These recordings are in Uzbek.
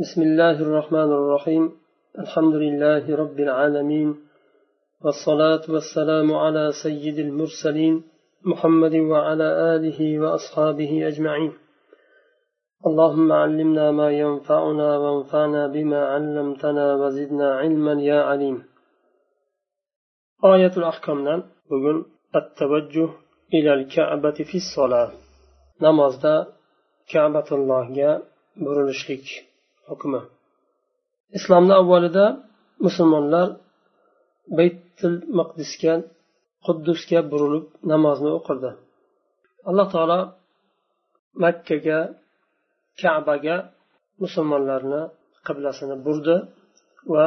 بسم الله الرحمن الرحيم. الحمد لله رب العالمين. والصلاة والسلام على سيد المرسلين محمد وعلى آله وأصحابه أجمعين. اللهم علمنا ما ينفعنا وانفعنا بما علمتنا وزدنا علما يا عليم. آية الأحكام بقول التوجه إلى الكعبة في الصلاة. نماز كعبة الله burilishlik hukmi islomni avvalida musulmonlar baytul maqdisga quddusga burilib namozni o'qirdi alloh taolo makkaga kabaga musulmonlarni qiblasini burdi va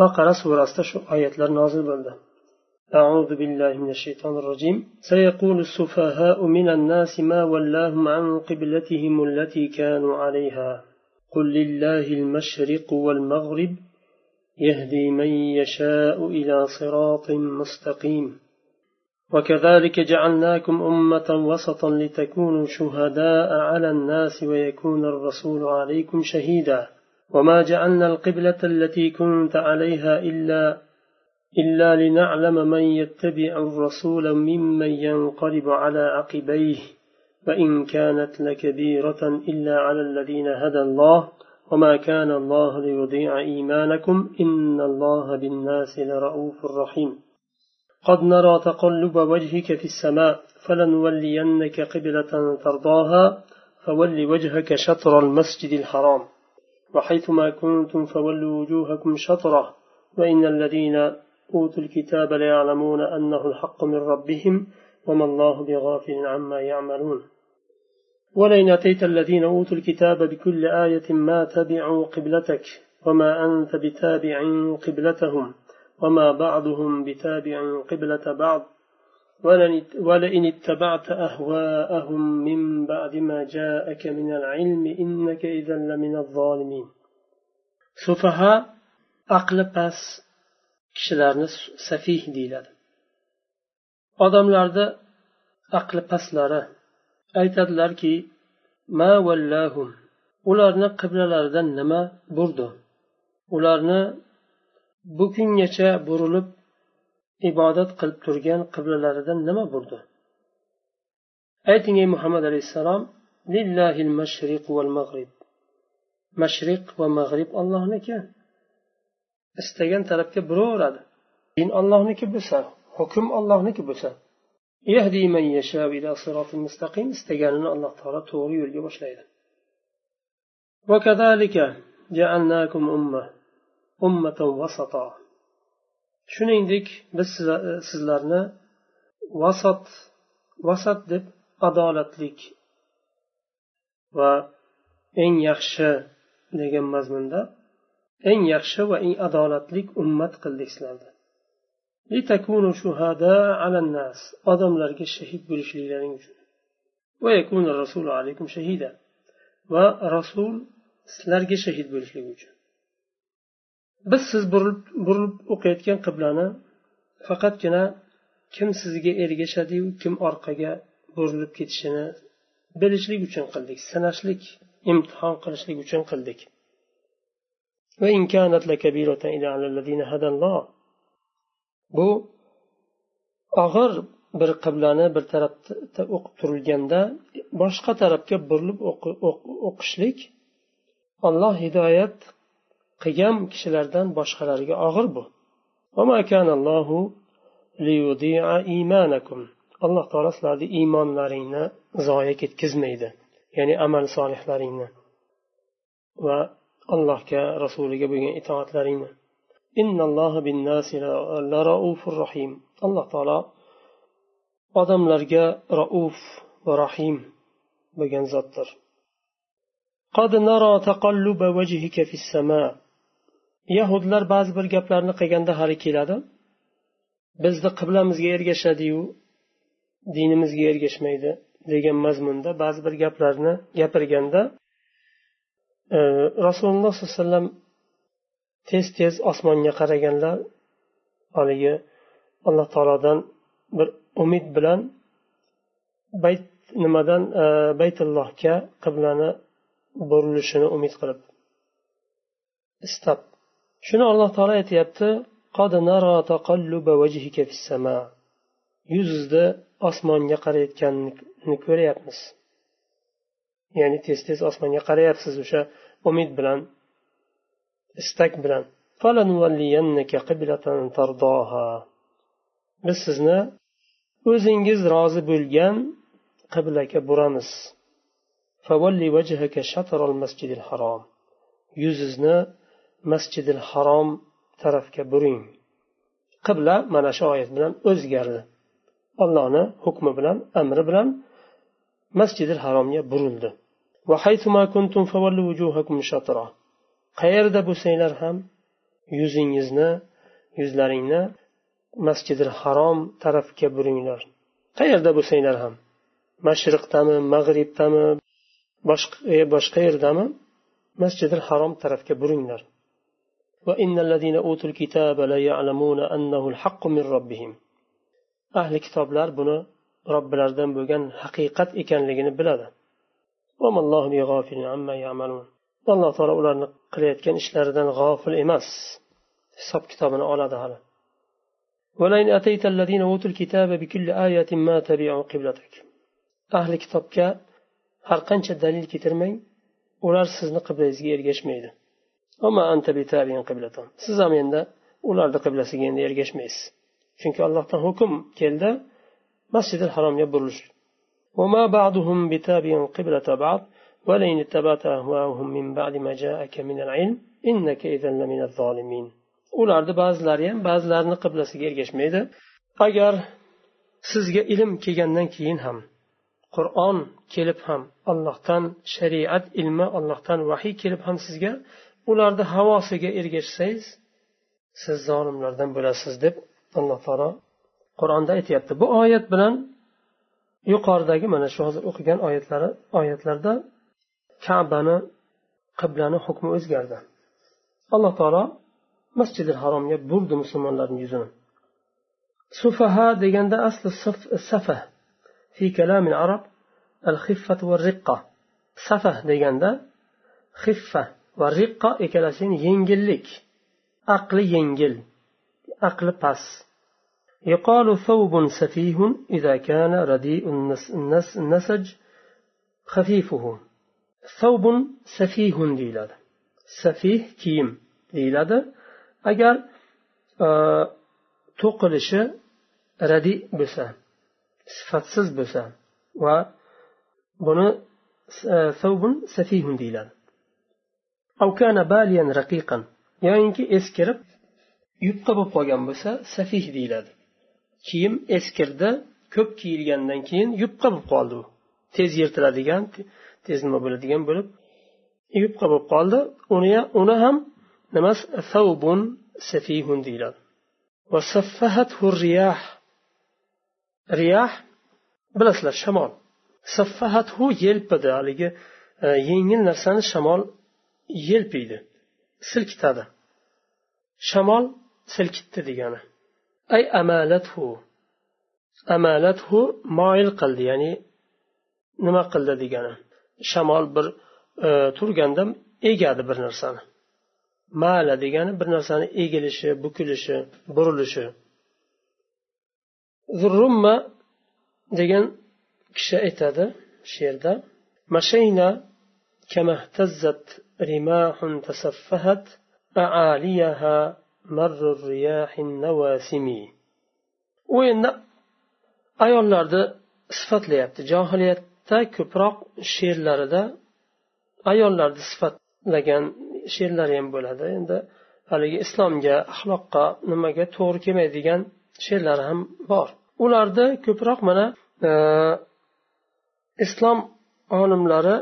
baqara surasida shu oyatlar nozil bo'ldi أعوذ بالله من الشيطان الرجيم سيقول السفهاء من الناس ما ولاهم عن قبلتهم التي كانوا عليها قل لله المشرق والمغرب يهدي من يشاء إلى صراط مستقيم. وكذلك جعلناكم أمة وسطا لتكونوا شهداء على الناس ويكون الرسول عليكم شهيدا. وما جعلنا القبلة التي كنت عليها إلا إلا لنعلم من يتبع الرسول ممن ينقلب على عقبيه. وإن كانت لكبيرة إلا على الذين هدى الله وما كان الله ليضيع إيمانكم إن الله بالناس لرؤوف رحيم. قد نرى تقلب وجهك في السماء فلنولينك قبلة ترضاها فول وجهك شطر المسجد الحرام. وحيثما كنتم فولوا وجوهكم شطره وإن الذين أوتوا الكتاب ليعلمون أنه الحق من ربهم وما الله بغافل عما يعملون. ولئن أتيت الذين أوتوا الكتاب بكل آية ما تبعوا قبلتك وما أنت بتابع قبلتهم وما بعضهم بتابع قبلة بعض ولئن اتبعت أهواءهم من بعد ما جاءك من العلم إنك إذا لمن الظالمين. سفهاء aqli past kishilarni safih deyiladi odamlarni aqli pastlari aytadilarki ma vallahum ularni qiblalaridan nima burdi? Ularni bu kungacha burilib ibodat qilib turgan qiblalaridan nima burdi? Ayting ey muhammad alayhissalom lillahi mashriq val mag'rib mashriq va mag'rib ollohniki istagan tarafga buraveradi din ollohniki bo'lsa hukm ollohniki bo'lsa. يهدي من يشاء إلى صراط مستقيم استجاننا الله تعالى توغي يلقي بشليدا وكذلك جعلناكم أمة أمة وسطا shuningdek biz sizlarni vasat vasat deb adolatlik va eng yaxshi degan mazmunda eng yaxshi va eng adolatlik ummat qildik sizlarni odamlarga shahid bo'lishliklaring uchun. rasulu alaykum shahida va rasul sizlarga shahid bo'lishligi uchun. Biz siz burilib o'qiyotgan qiblani faqatgina kim sizga ergashadiyu kim orqaga burilib ketishini bilishlik uchun qildik. Sinashlik imtihon qilishlik uchun qildik. Va bu og'ir bir qiblani bir tarafda o'qib turilganda boshqa tarafga burilib o'qishlik olloh hidoyat qilgan kishilardan boshqalariga og'ir bu. Alloh taolo sizlarni iymonlaringni zoya ketkazmaydi ya'ni amal solihlaringni va allohga rasuliga bo'lgan itoatlaringni. Alloh taolo odamlarga rauf va rahim bo'lgan zotdir. Yahudlar ba'zi bir gaplarni qilganda hali keladi. Bizni qiblamizga ergashadiyu dinimizga ergashmaydi degan mazmunda ba'zi bir gaplarni gapirganda e, rasululloh sollallohu alayhi vasallam tez tez osmonga qaraganlar haligi alloh taolodan bir umid bilan bayt nimadan e, baytullohga qiblani burilishini umid qilib. Istab. Shuni alloh taolo aytyapti yuzingizda osmonga qarayotganini ko'ryapmiz. Ya'ni tez tez osmonga qarayapsiz o'sha umid bilan. Istak bilan. Biz sizni o'zingiz rozi bo'lgan qiblaga buramiz. Yuzingizni masjidil harom tarafga buring. Qibla mana shu oyat bilan o'zgardi. Allohni hukmi bilan amri bilan masjidil haromga burildi. Qayerda bo'lsanglar ham yuzingizni yuzlaringni masjidil harom tarafga buringlar. Qayerda bo'lsanglar ham mashriqdami mag'ribdami boshqa e, boshqa yerdami masjidil harom tarafga buringlar. Ahli kitoblar buni robbilaridan bo'lgan haqiqat ekanligini biladi. Alloh taolo ularni qilayotgan ishlaridan g'ofil emas. Hisob kitobini oladi hali. Ahli kitobga har qancha dalil keltirmang ular sizni qiblangizga ergashmaydi. Siz ham endi ularni qiblasiga endi ergashmaysiz. Chunki allohdan hukm keldi masjidil haromga burilish. وما بعضهم بتابع قبلة بعض ولئن اتبعت أهواءهم من بعد ما جاءك من العلم إنك إذا لمن الظالمين ularni ba'zilari ham ba'zilarini qiblasiga ergashmaydi agar sizga ilm kelgandan keyin ham qur'on kelib ham allohdan shariat ilmi allohdan vahiy kelib ham sizga ularni havosiga ergashsangiz siz zolimlardan bo'lasiz deb alloh taolo qur'onda aytyapti bu oyat bilan yuqoridagi mana shu hozir o'qigan oyatlari oyatlarda kabani qiblani hukmi o'zgardi alloh taolo masjidi haromga burdi musulmonlarni yuzini sufaha deganda asli safa fi kalami arab al xiffat va riqqa safa deganda xiffa va riqqa ikkalasining yengillik aqli yengil aqli past يقال ثوب سفيه إذا كان رديء النسج خفيفه savbun safihun deyiladi. Safih kiyim deyiladi. Agar e, to'qilishi radi bo'lsa sifatsiz bo'lsa va buni e, savbun safihun deyiladi. Yoyinki eskirib yupqa bo'lib qolgan bo'lsa safih deyiladi. Kiyim eskirdi ko'p kiyilgandan keyin yupqa bo'lib qoldi u. Tez yirtiladigan tez nima bo'ladigan bo'lib yupqa bo'lib qoldi. Uni uni ham nima savbun safihun deyiladi. Riyah riyah bilasizlar shamol. Saffahathu yelpidi haligi e, yengil narsani shamol yelpiydi silkitadi. Shamol silkitdi degani. Ay amalathu amalathu moyil qildi ya'ni nima qildi degani. shamol bir e, turganda egadi bir narsani. Mala degani bir narsani egilishi bukilishi burilishi. Zurrumma degan kishi aytadi she'rda mashayna kamahtazzat rimahun tasaffahat aaliyaha marrur riyahin nawasimi. U endi ayollarni sifatlayapti johiliyat ko'proq she'rlarida ayollarni sifatlagan she'rlari ham bo'ladi. Endi haligi islomga axloqqa nimaga to'g'ri kelmaydigan she'rlari ham bor. Ularni ko'proq mana e, islom olimlari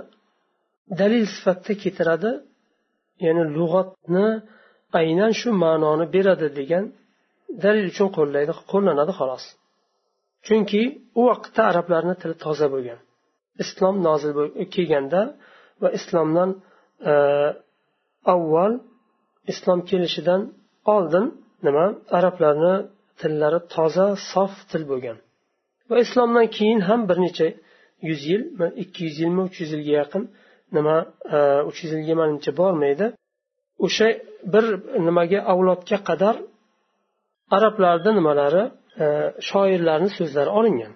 dalil sifatida keltiradi. Ya'ni lug'atni aynan shu ma'noni beradi degan dalil uchun qo'llaydi qo'llanadi xolos. Chunki u vaqtda arablarni tili toza bo'lgan. Islom nozil kelganda va islomdan e, avval islom kelishidan oldin nima arablarni tillari toza sof til bo'lgan. Va islomdan keyin ham bir necha yuz yil ikki yuz yilmi uch yuz yilga yaqin nima e, uch yuz yilga manimcha bormaydi. O'sha bir nimaga avlodga qadar arablarni nimalari e, shoirlarni so'zlari olingan.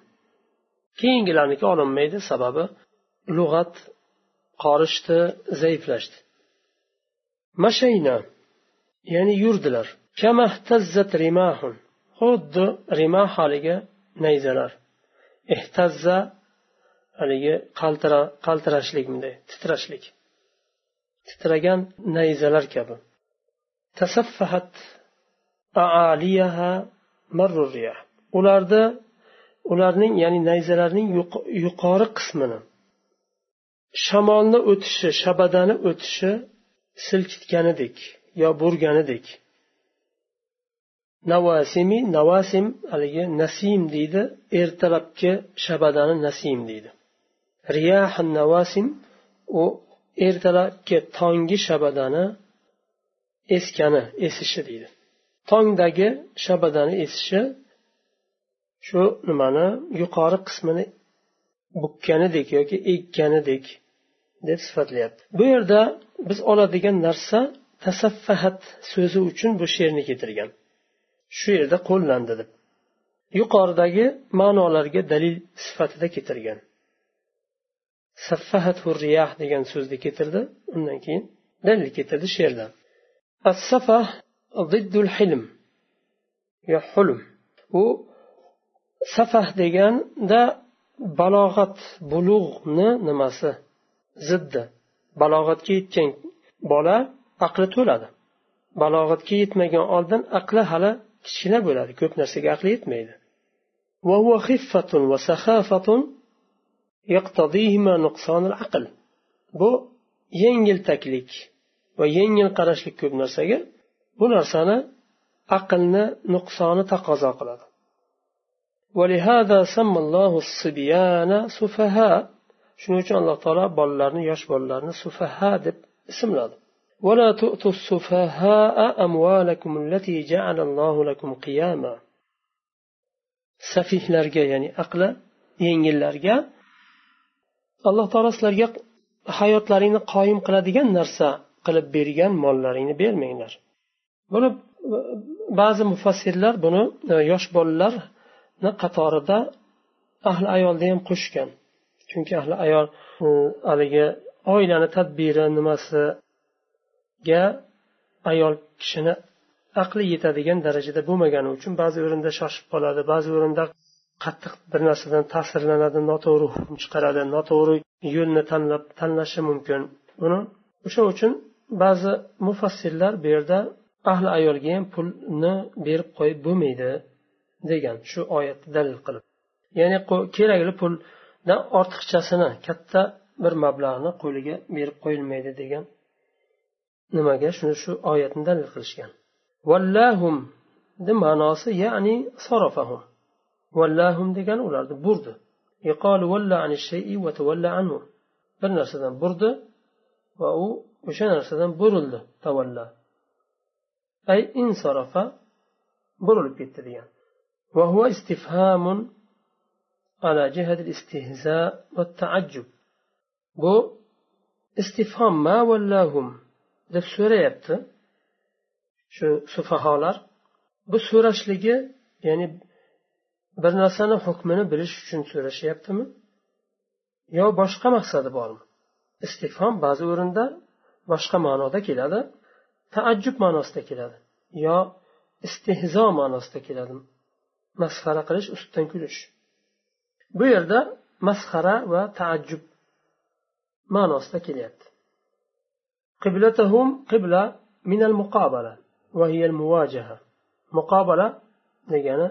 Keyingilarniki olinmaydi sababi lug'at qorishdi zaiflashdi. Mashayna ya'ni yurdilar. Xuddi rimah haligi nayzalar ehtazza haligi qaltirashlik bunday titrashlik. Titragan nayzalar kabi. Tasaffahat ularda ularning ya'ni nayzalarning yuqori qismini shamolni o'tishi shabadani o'tishi silkitganidek yo burganidek navasimi navasim haligi nasim deydi ertalabki shabadani nasim deydi. Riyah navasim u ertalabki tonggi shabadani eskani esishi deydi. Tongdagi shabadani esishi shu nimani? Yuqori qismini bukkanidek yoki ekkanidek deb sifatlayapti. Bu yerda biz oladigan narsa tasaffahat so'zi uchun bu she'rni keltirgan. Shu yerda qo'llandi deb. Yuqoridagi ma'nolarga dalil sifatida keltirgan. Saffahat riyah degan so'zni keltirdi undan keyin dalil keltirdi she'rdan. As safah ziddul hilm yo hulm. U safah deganda balog'at bulug'ni nimasi? Ziddi. Balog'atga yetgan bola aqli to'ladi. Balog'atga yetmagan oldin aqli hali kichkina bo'ladi ko'p narsaga aqli yetmaydi. Bu yengiltaklik va yengil qarashlik ko'p narsaga bu narsani aqlni nuqsoni taqozo qiladi. shuning uchun alloh taolo bolalarni yosh bolalarni sufaha deb ismladi ولا تؤتوا السفهاء أموالكم التي جعل الله لكم قياما safihlarga ya'ni aqli yengillarga alloh taolo sizlarga hayotlaringni qoyim qiladigan narsa qilib bergan mollaringni bermanglar buni ba'zi mufassirlar buni yosh bolalarni qatorida ahli ayolni ham qo'shgan. Chunki ahli ayol haligi oilani tadbiri nimasiga ayol kishini aqli yetadigan darajada bo'lmagani uchun ba'zi o'rinda shoshib qoladi ba'zi o'rinda qattiq bir narsadan ta'sirlanadi noto'g'ri hukm chiqaradi noto'g'ri yo'lni tanlab tanlashi mumkin. Buni o'sha uchun ba'zi mufassirlar bu yerda ahli ayolga ham pulni berib qo'yib bo'lmaydi. Degan shu oyatni dalil qilib. Ya'ni kerakli puldan ortiqchasini katta bir mablag'ni qo'liga berib qo'yilmaydi degan nimaga shuni shu oyatni dalil qilishgan? Vallahum ma'nosi ya'ni sarofahum. Vallahum degani ularni burdi. Bir narsadan burdi va u o'sha narsadan burildi tavalla ay insorofa burilib ketdi degan. وهو استفهام على جهة الاستهزاء والتعجب bu istifhom ma vallahum deb so'rayapti shu sufaholar bu so'rashligi ya'ni bir narsani hukmini bilish uchun so'rashyaptimi yo boshqa maqsadi bormi istifhom ba'zi o'rinda boshqa ma'noda keladi taajjub ma'nosida keladi yo istehzo ma'nosida keladi masxara qilish ustidan kulish bu yerda masxara va taajjub ma'nosida kelyapti qiblatahum qibla minal muqobala va hiyal muvajaha muqobala degani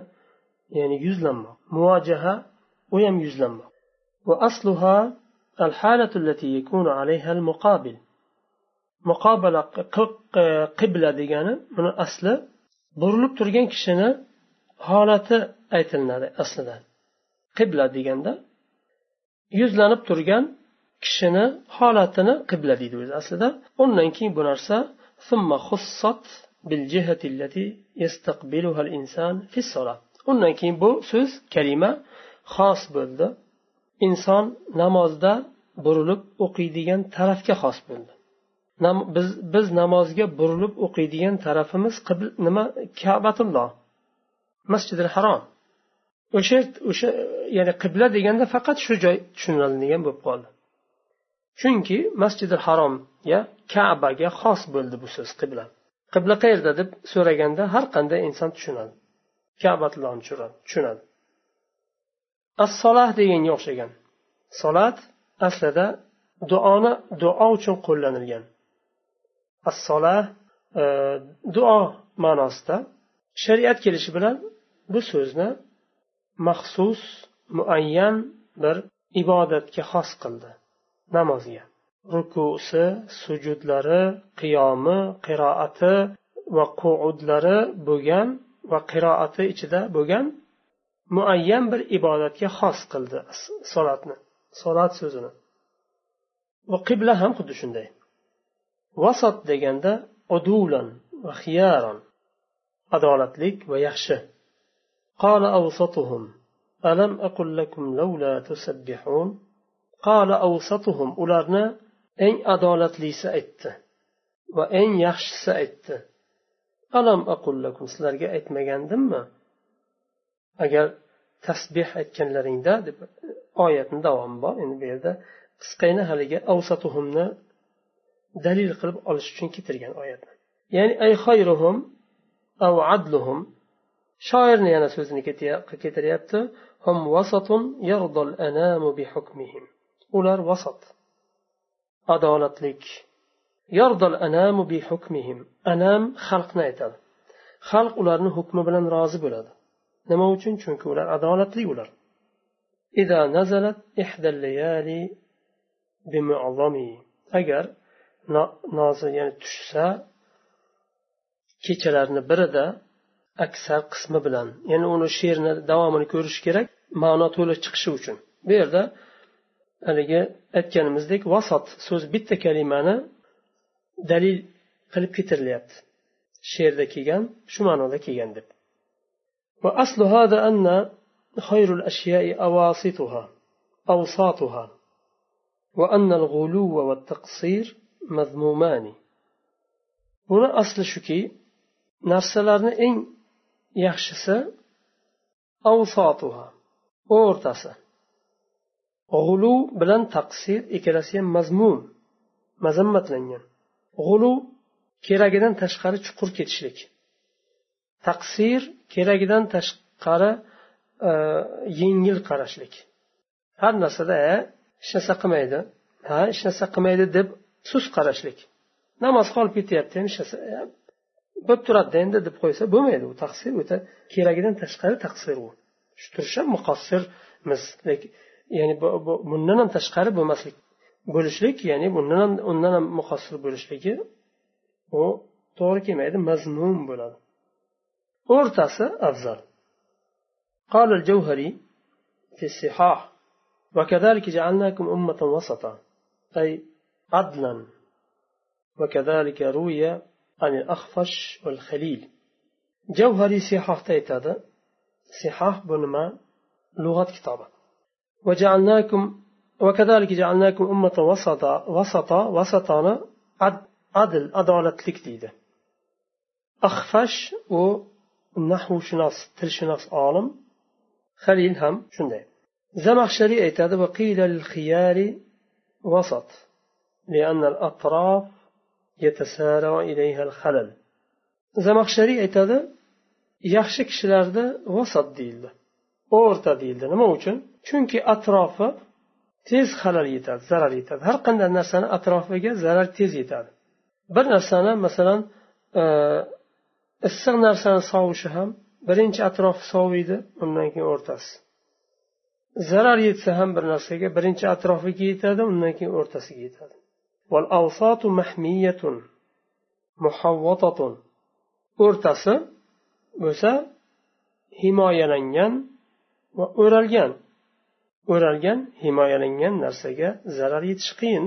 ya'ni yuzlanmoq muvajaha u ham yuzlanmoq وأصلها الحالة التي يكون عليها المقابل muqobala qibla degani buni asli burilib turgan kishini holati aytilinadi aslida. Qibla deganda yuzlanib turgan kishini holatini qibla deydi o'zi aslida. Undan keyin bu narsa undan keyin bu so'z kalima xos bo'ldi. Inson namozda burilib o'qiydigan tarafga xos bo'ldi. Biz biz namozga burilib o'qiydigan tarafimiz nima? Kabatulloh. Masjidil harom. O'sha o'sha ya'ni qibla deganda faqat shu joy tushuniladigan bo'lib qoldi. Chunki masjidil haromga kabaga xos bo'ldi bu so'z qibla. Qibla qayerda deb so'raganda har qanday inson tushunadi. Kabatullohni tushunadi. As solah deganga o'xshagan. Solat aslida duoni duo uchun qo'llanilgan. As solah e, duo ma'nosida shariat kelishi bilan bu so'zni maxsus muayyan bir ibodatga xos qildi. Namozga rukusi sujudlari qiyomi qiroati va qu'udlari bo'lgan va qiroati ichida bo'lgan muayyan bir ibodatga xos qildi solatni solat so'zini. Va qibla ham xuddi shunday. Vasot deganda udulan va xiyaron adolatlik va yaxshi. قال أوسطهم ألم أقل لكم لولا تسبحون قال أوسطهم ularni eng adolatlisi aytdi va eng yaxshisi aytdi alam aqullakum sizlarga aytmagandimmi agar tasbeh aytganlaringda deb oyatni davomi bor endi bu yerda qisqagina haligi avsatuhumni dalil qilib olish uchun keltirgan oyatni ya'ni ay xayruhum av adluhum shoirni yana so'zini keltiryapti ular vasat adolatlik. Yordal anamu bi hukmihim anam xalqni aytadi. Xalq ularni hukmi bilan rozi bo'ladi. Nima uchun? Chunki ular adolatli ular. Agar nozi ya'ni tushsa kechalarni birida aksar qismi bilan ya'ni uni she'rni davomini ko'rish kerak ma'no to'la chiqishi uchun bu yerda haligi aytganimizdek vasot so'z bitta kalimani dalil qilib keltirilyapti she'rda kelgan shu ma'noda kelgan deb وأصل هذا أن خير الأشياء أواسطها أوساطها وأن الغلو والتقصير mazmumani buni asli shuki narsalarni eng yaxshisi avsotuha o'rtasi. G'ulu bilan taqsir ikkalasi ham mazmum mazammatlangan. G'ulu keragidan tashqari chuqur ketishlik. Taqsir keragidan tashqari e, yengil qarashlik. Har narsada e, hech narsa qilmaydi ha hech narsa qilmaydi deb sust qarashlik. Namoz qolib ketyapti hech narsa e, bo'lib turadida endi deb qo'ysa bo'lmaydi u taqsir o'ta keragidan tashqari taqsir u shu ham muqassirmiz ya'ni bundan ham tashqari bo'lmaslik bo'lishlik ya'ni bundan ham undan ham muqassir bo'lishligi u to'g'ri kelmaydi mazmun bo'ladi o'rtasi afzal قال الجوهري في الصحاح وكذلك جعلناكم أمة وسطا أي عدلا وكذلك روي عن الأخفش والخليل. جوهري صحاح تيتادا صحاح بنما لغة كتابة. وجعلناكم وكذلك جعلناكم أمة وسطا وسطا وسطانا عدل عدالة لك أخفش ونحو شناس تل شناس عالم. خليل هم شنده. زمخشري ايتاد وقيل للخيار وسط. لأن الأطراف zamaxshariy aytadi yaxshi kishilarni vasat deyildi o'rta deyildi nima uchun chunki atrofi tez halal yetadi zarar yetadi har qanday narsani atrofiga zarar tez yetadi bir narsani masalan issiq narsani sovishi ham birinchi atrofi soviydi undan keyin o'rtasi zarar yetsa ham bir narsaga birinchi atrofiga yetadi undan keyin o'rtasiga yetadi o'rtasi bo'lsa himoyalangan va o'ralgan o'ralgan himoyalangan narsaga zarar yetishi qiyin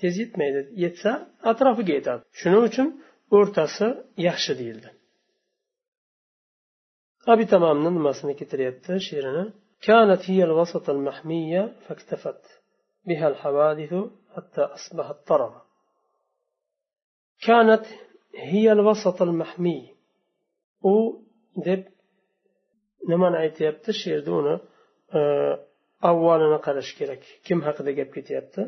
tez yetmaydi yetsa atrofiga yetadi shuning uchun o'rtasi yaxshi deyildi abi tamomni nimasini keltiryapti she'rini كانت هي الوسط المحمية فاكتفت بها الحوادث حتى أصبحت طرفا كانت هي الوسط المحمي u deb nimani aytyapti shu yerda uni avvalini qarash kerak kim haqida gap ketyapti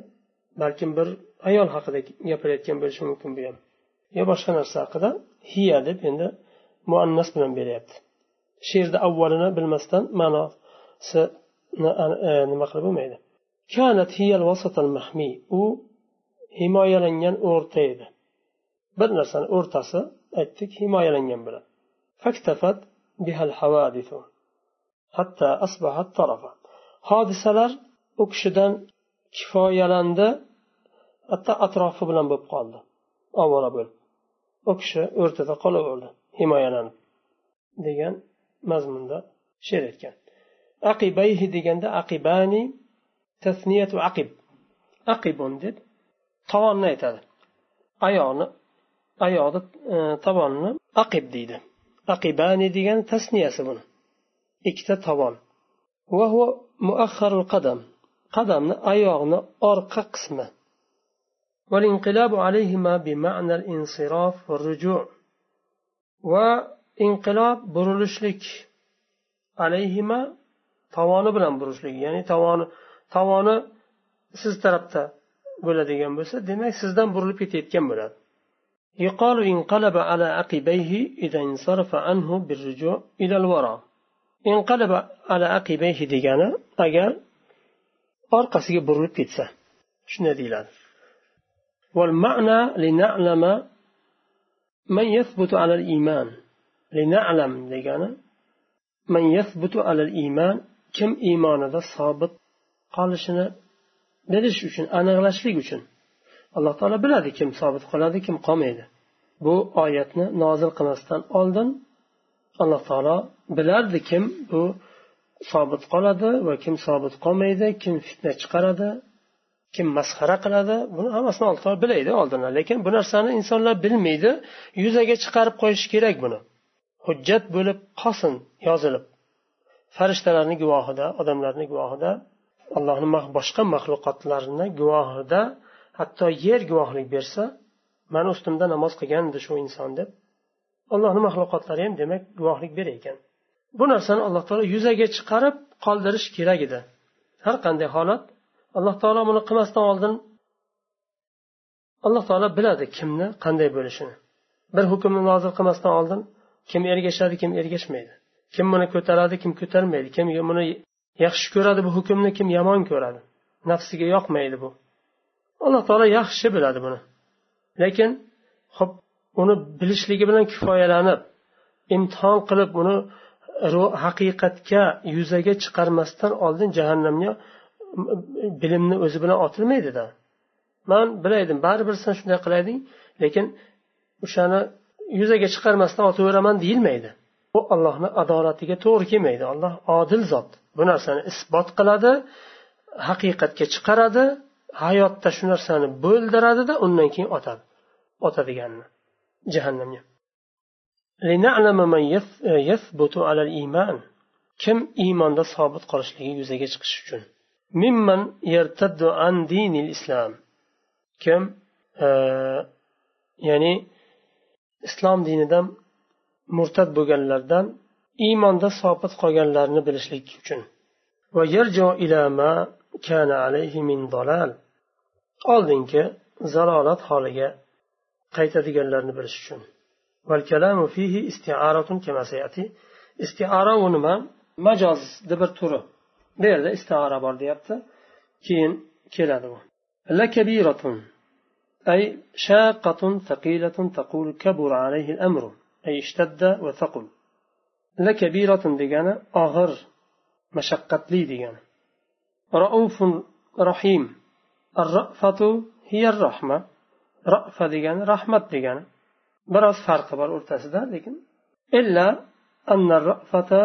balkim bir ayol haqida gapirayotgan bo'lishi mumkin bu ham yo boshqa narsa haqida hiya deb endi muannas bilan beryapti she'rni avvalini bilmasdan ma'nosini nima qilib bo'lmaydi كانت هي الوسط المحمي. U himoyalangan o'rta edi. Bir narsani o'rtasi aytdik himoyalangan bo'ladi. Faktafat bihal havadithu. Hatta asbahat tarafa. Hodisalar u kishidan kifoyalandi hatto atrofi bilan bo'lib qoldi. Ovora bo'lib. U kishi o'rtada qolaverdi himoyalanib degan mazmunda she'r aytgan. Aqibayhi deganda aqibani tasniyatu aqib aqibun deb tovonni aytadi oyoqni oyoqni tovonni aqib deydi aqibani degan tasniyasi buni ikkita tovon qadam qadamni oyoqni orqa qismi والانقلاب عليهما بمعنى الانصراف والرجوع وانقلاب burilishlik alayhima tovoni bilan burishlik ya'ni tovoni tovoni siz tarafda bo'ladigan bo'lsa demak sizdan burilib ketayotgan bo'ladi يقال انقلب على عقبيه إذا انصرف عنه بالرجوع إلى الوراء انقلب على عقبيه degani agar orqasiga burilib ketsa shunday والمعنى لنعلم من يثبت على الإيمان لنعلم degani من يثبت على الإيمان kim iymonida sobit qolishini bilish uchun aniqlashlik uchun. Alloh taolo biladi kim sobit qoladi kim qolmaydi. Bu oyatni nozil qilmasdan oldin alloh taolo bilardi kim bu sobit qoladi va kim sobit qolmaydi kim fitna chiqaradi kim masxara qiladi. Buni hammasini alloh taolo bilaydi oldindan. Lekin bu narsani insonlar bilmaydi yuzaga chiqarib qo'yish kerak buni. Hujjat bo'lib qolsin yozilib. Farishtalarni guvohida odamlarni guvohida allohni boshqa maxluqotlarni guvohida hatto yer guvohlik bersa mani ustimda namoz qilgandi shu inson deb allohni maxluqotlari ham demak guvohlik berar ekan bu narsani alloh taolo yuzaga chiqarib qoldirish kerak edi. Har qanday holat alloh taolo buni qilmasdan oldin alloh taolo biladi kimni qanday bo'lishini. Bir hukmni nozil qilmasdan oldin kim ergashadi kim ergashmaydi. Kim buni ko'taradi kim ko'tarmaydi. Kim buni yaxshi ko'radi bu hukmni kim? Yomon ko'radi. Nafsiga yoqmaydi bu. Alloh taolo yaxshi biladi buni. Lekin ho'p uni bilishligi bilan kifoyalanib imtihon qilib uni haqiqatga yuzaga chiqarmasdan oldin jahannamga bilimni o'zi bilan otilmaydida man bilaydim baribir san shunday qilayding lekin o'shani yuzaga chiqarmasdan otaveraman deyilmaydi. Bu allohni adolatiga to'g'ri kelmaydi. Alloh odil zot. Bu narsani isbot qiladi haqiqatga chiqaradi hayotda shu narsani bo'ldiradida undan keyin otadi otadiganini jahannamga. Kim iymonda sobit qolishligi yuzaga chiqishi uchun? Mimman yartaddu an dinil islam. Kim e, ya'ni islom dinidan murtad bo'lganlardan iymonda sobit qolganlarni bilishlik uchun oldingi zalolat holiga qaytadiganlarni bilish uchun istiara u nima majozni bir turi bu yerda istiara bor deyapti keyin keladi u أي شاقة ثقيلة تقول كبر عليه الأمر أي اشتد وثقل lakabiratun degani og'ir mashaqqatli degani raufun rohim rafatu hiyar rahma rafa degani rahmat degani biroz farqi bor o'rtasida lekin illa anna rafata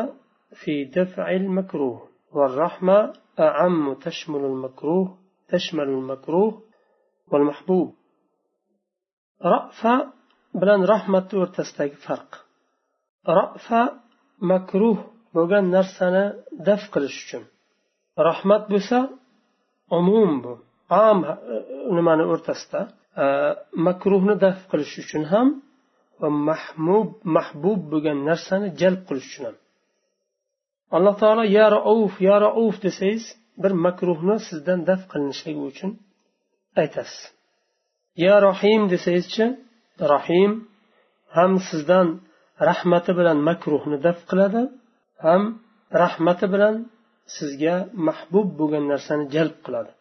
fi daf'il makruh والرحمة أعم تشمل المكروه تشمل المكروه والمحبوب رأفة بلان رحمة ورتستيق فرق رأفة makruh bo'lgan narsani daf qilish uchun. Rahmat bo'lsa umum bu. Am e, nimani o'rtasida? E, makruhni daf qilish uchun ham va mahmub mahbub bo'lgan narsani jalb qilish uchun ham. Alloh taolo ya rauf ya rauf desangiz bir makruhni sizdan daf qilinishligi uchun aytasiz. Ya rohim desangizchi rohim ham sizdan rahmati bilan makruhni daf qiladi ham rahmati bilan sizga mahbub bo'lgan narsani jalb qiladi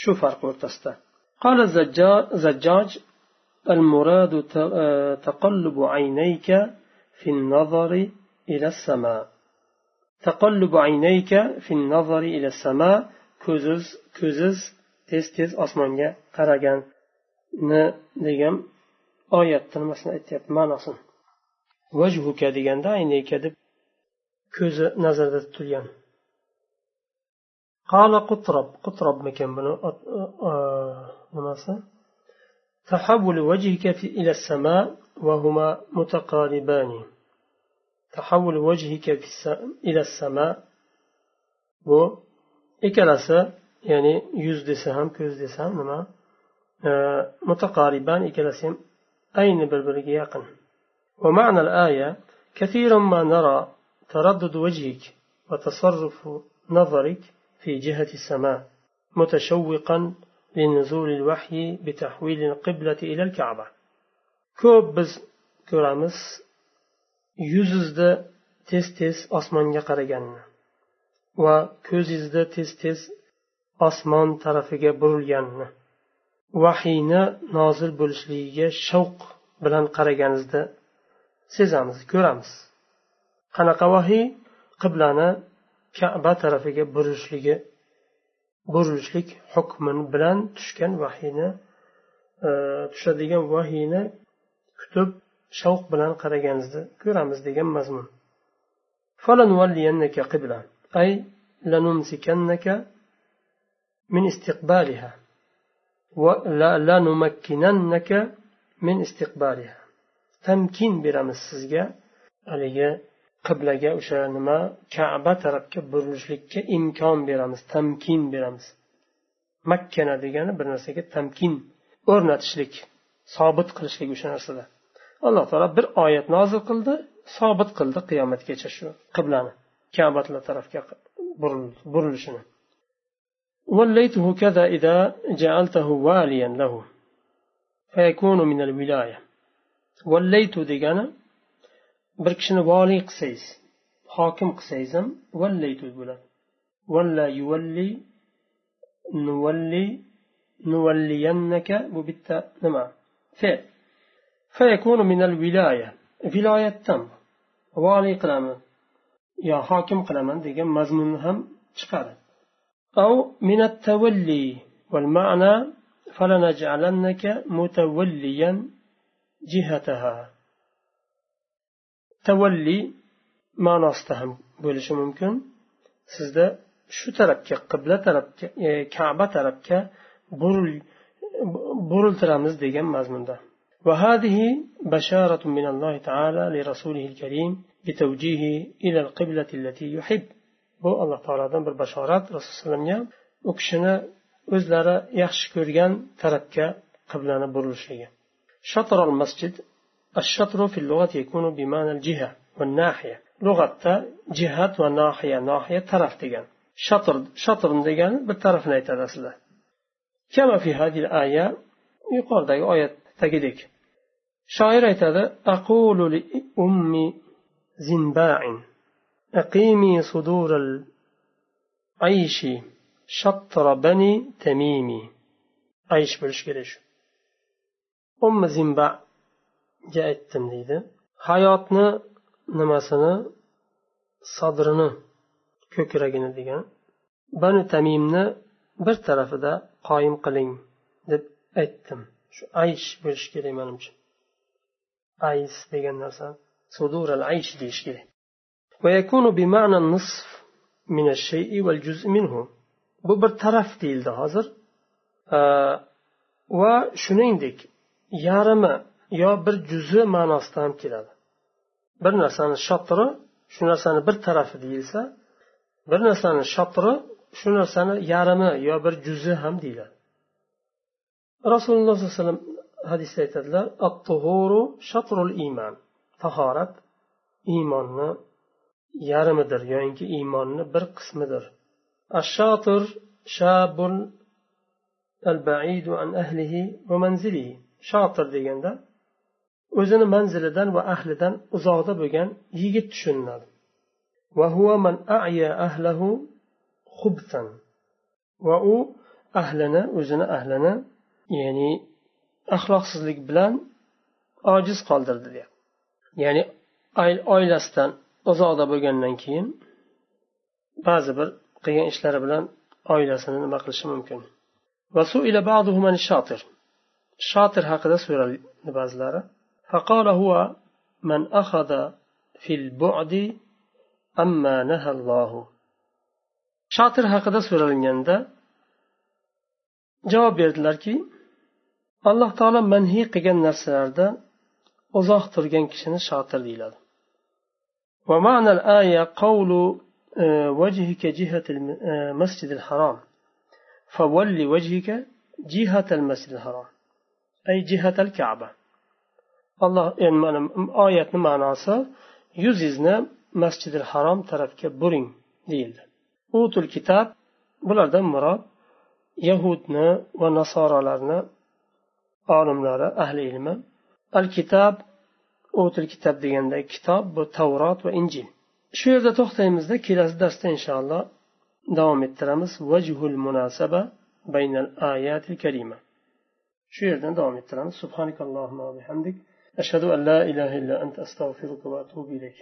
shu farq o'rtasida قال الزجاج المراد تقلب عينيك في النظر إلى السماء تقلب عينيك في النظر إلى السماء ko'ziz ko'ziz tez tez osmonga qaraganni degan oyatni nimasini aytyapti ma'nosini vajhuka deganda aynika deb ko'zi nazarda قال قطرب قطرب qutrobmikan buni nimasi تحول وجهك إلى السماء وهما متقاربان. تحول وجهك إلى السماء و إكلاسة يعني يوز ديسهم كوز ديسهم متقاربان إكلاسهم أين بالبرج يقن ومعنى الآية كثيرا ما نرى تردد وجهك وتصرف نظرك في جهة السماء متشوقا لنزول الوحي بتحويل القبلة إلى الكعبة. كوب بز كرامس يوزز دا تيس تيس أصمان يقرغن وكوزز دا تيس تيس أصمان طرفك برلغن وحينا نازل بلشليه شوق bilan qaraganizda sezamiz ko'ramiz qanaqa vahiy qiblani kaba tarafiga burilishligi burilishlik hukmi bilan tushgan vahiyni tushadigan vahiyni kutib shavq bilan qaraganingizda ko'ramiz degan mazmun أي لنمسكنك من استقبالها ولا نمكننك من استقبالها tamkin beramiz sizga haligi qiblaga o'sha nima kaba tarafga burilishlikka imkon beramiz tamkin beramiz makkana degani bir narsaga tamkin o'rnatishlik sobit qilishlik o'sha narsada alloh taolo bir oyat nozil qildi sobit qildi qiyomatgacha shu qiblani kabatlar tarafga burilishini وليته كذا إذا جعلته واليا له فيكون من الولاية vallaytu degani bir kishini voliy qilsangiz hokim qilsangiz ham vallaytu bo'ladi valla yuvalli nuvalli nuvalliyannaka bu bitta nima fe'l minal viloya viloyatdan voliy qilaman yo hokim qilaman degan mazmunni ham chiqadi أو من التولي والمعنى فلنجعلنك متوليا جهتها تولي ma'nosida ham bo'lishi mumkin sizda shu tarafga qibla tarafga kaba tarafga buriltiramiz degan mazmunda وهذه بشارة من الله تعالى لرسوله الكريم بتوجيهه إلى القبلة التي يحب bu alloh taolodan bir bashorat rasululloh alayhivasallamga u kishini o'zlari yaxshi ko'rgan tarafga qiblani burilishligi شطر المسجد الشطر في اللغة يكون بمعنى الجهة والناحية. لغة جهة وناحية ناحية طرف ديجان شطر شطر ديجان بالطرف نيتا كما في هذه الآية يقال ده آية تجدك شاعر هذا أقول لأمي زنباع أقيمي صدور العيش شطر بني تميمي. عيش برش كريشو ummi zimbaga aytdim deydi hayotni nimasini sodrini ko'kragini degan banu tamimni bir tarafida qoyim qiling deb aytdim shu aysh bo'lishi kerak manimcha ays degan narsa sudur al aysh deyish kerak ويكون بمعنى النصف من الشيء والجزء منه bu bir taraf deyildi hozir va shuningdek yarimi yo bir juzi ma'nosida ham keladi. Bir narsani shotiri shu narsani bir tarafi deyilsa bir narsani shotiri shu narsani yarimi yo bir juzi ham deyiladi. Rasululloh sollallohu alayhi vasallam hadisda aytadilar shatrul iymon tahorat iymonni yarmidir yoinki iymonni bir qismidir. Ashotir shabun al baidu an ahlihi manzilihi. Shotir deganda o'zini manzilidan va ahlidan uzoqda bo'lgan yigit tushuniladi. Va u ahlini o'zini ahlini ya'ni axloqsizlik bilan ojiz qoldirdi deyapti ya'ni oilasidan uzoqda bo'lgandan keyin ba'zi bir qilgan ishlari bilan oilasini nima qilishi mumkin. شاطر حقدا سورة نبازلار فقال هو من أخذ في البعد أما نهى الله شاطر حقدا سورة لنجاندا جواب بيردلار كي الله تعالى منهي قيان نرسلار دا أزاق ترغن كشن شاطر ديلاد ومعنى الآية قول وجهك جهة المسجد الحرام فولي وجهك جهة المسجد الحرام ay jihatal kaba. Alloh en mana oyatni ma'nosi yuzingizni masjidil Haram tarafga buring deyildi. Utul kitob bulardan murod yahudni va nasoralarni olimlari ahli ilmi. Al kitob utul kitob deganda kitob bu tavrot va injil. Shu yerda to'xtaymizda kelasi darsda inshaalloh davom ettiramiz. Vajhul munasaba baynal ayatil karima. Shu yerdan davom ettiramiz subhanakallohumma bihamdik ashhadu an la ilaha illa anta astag'firuka va atubu ilayk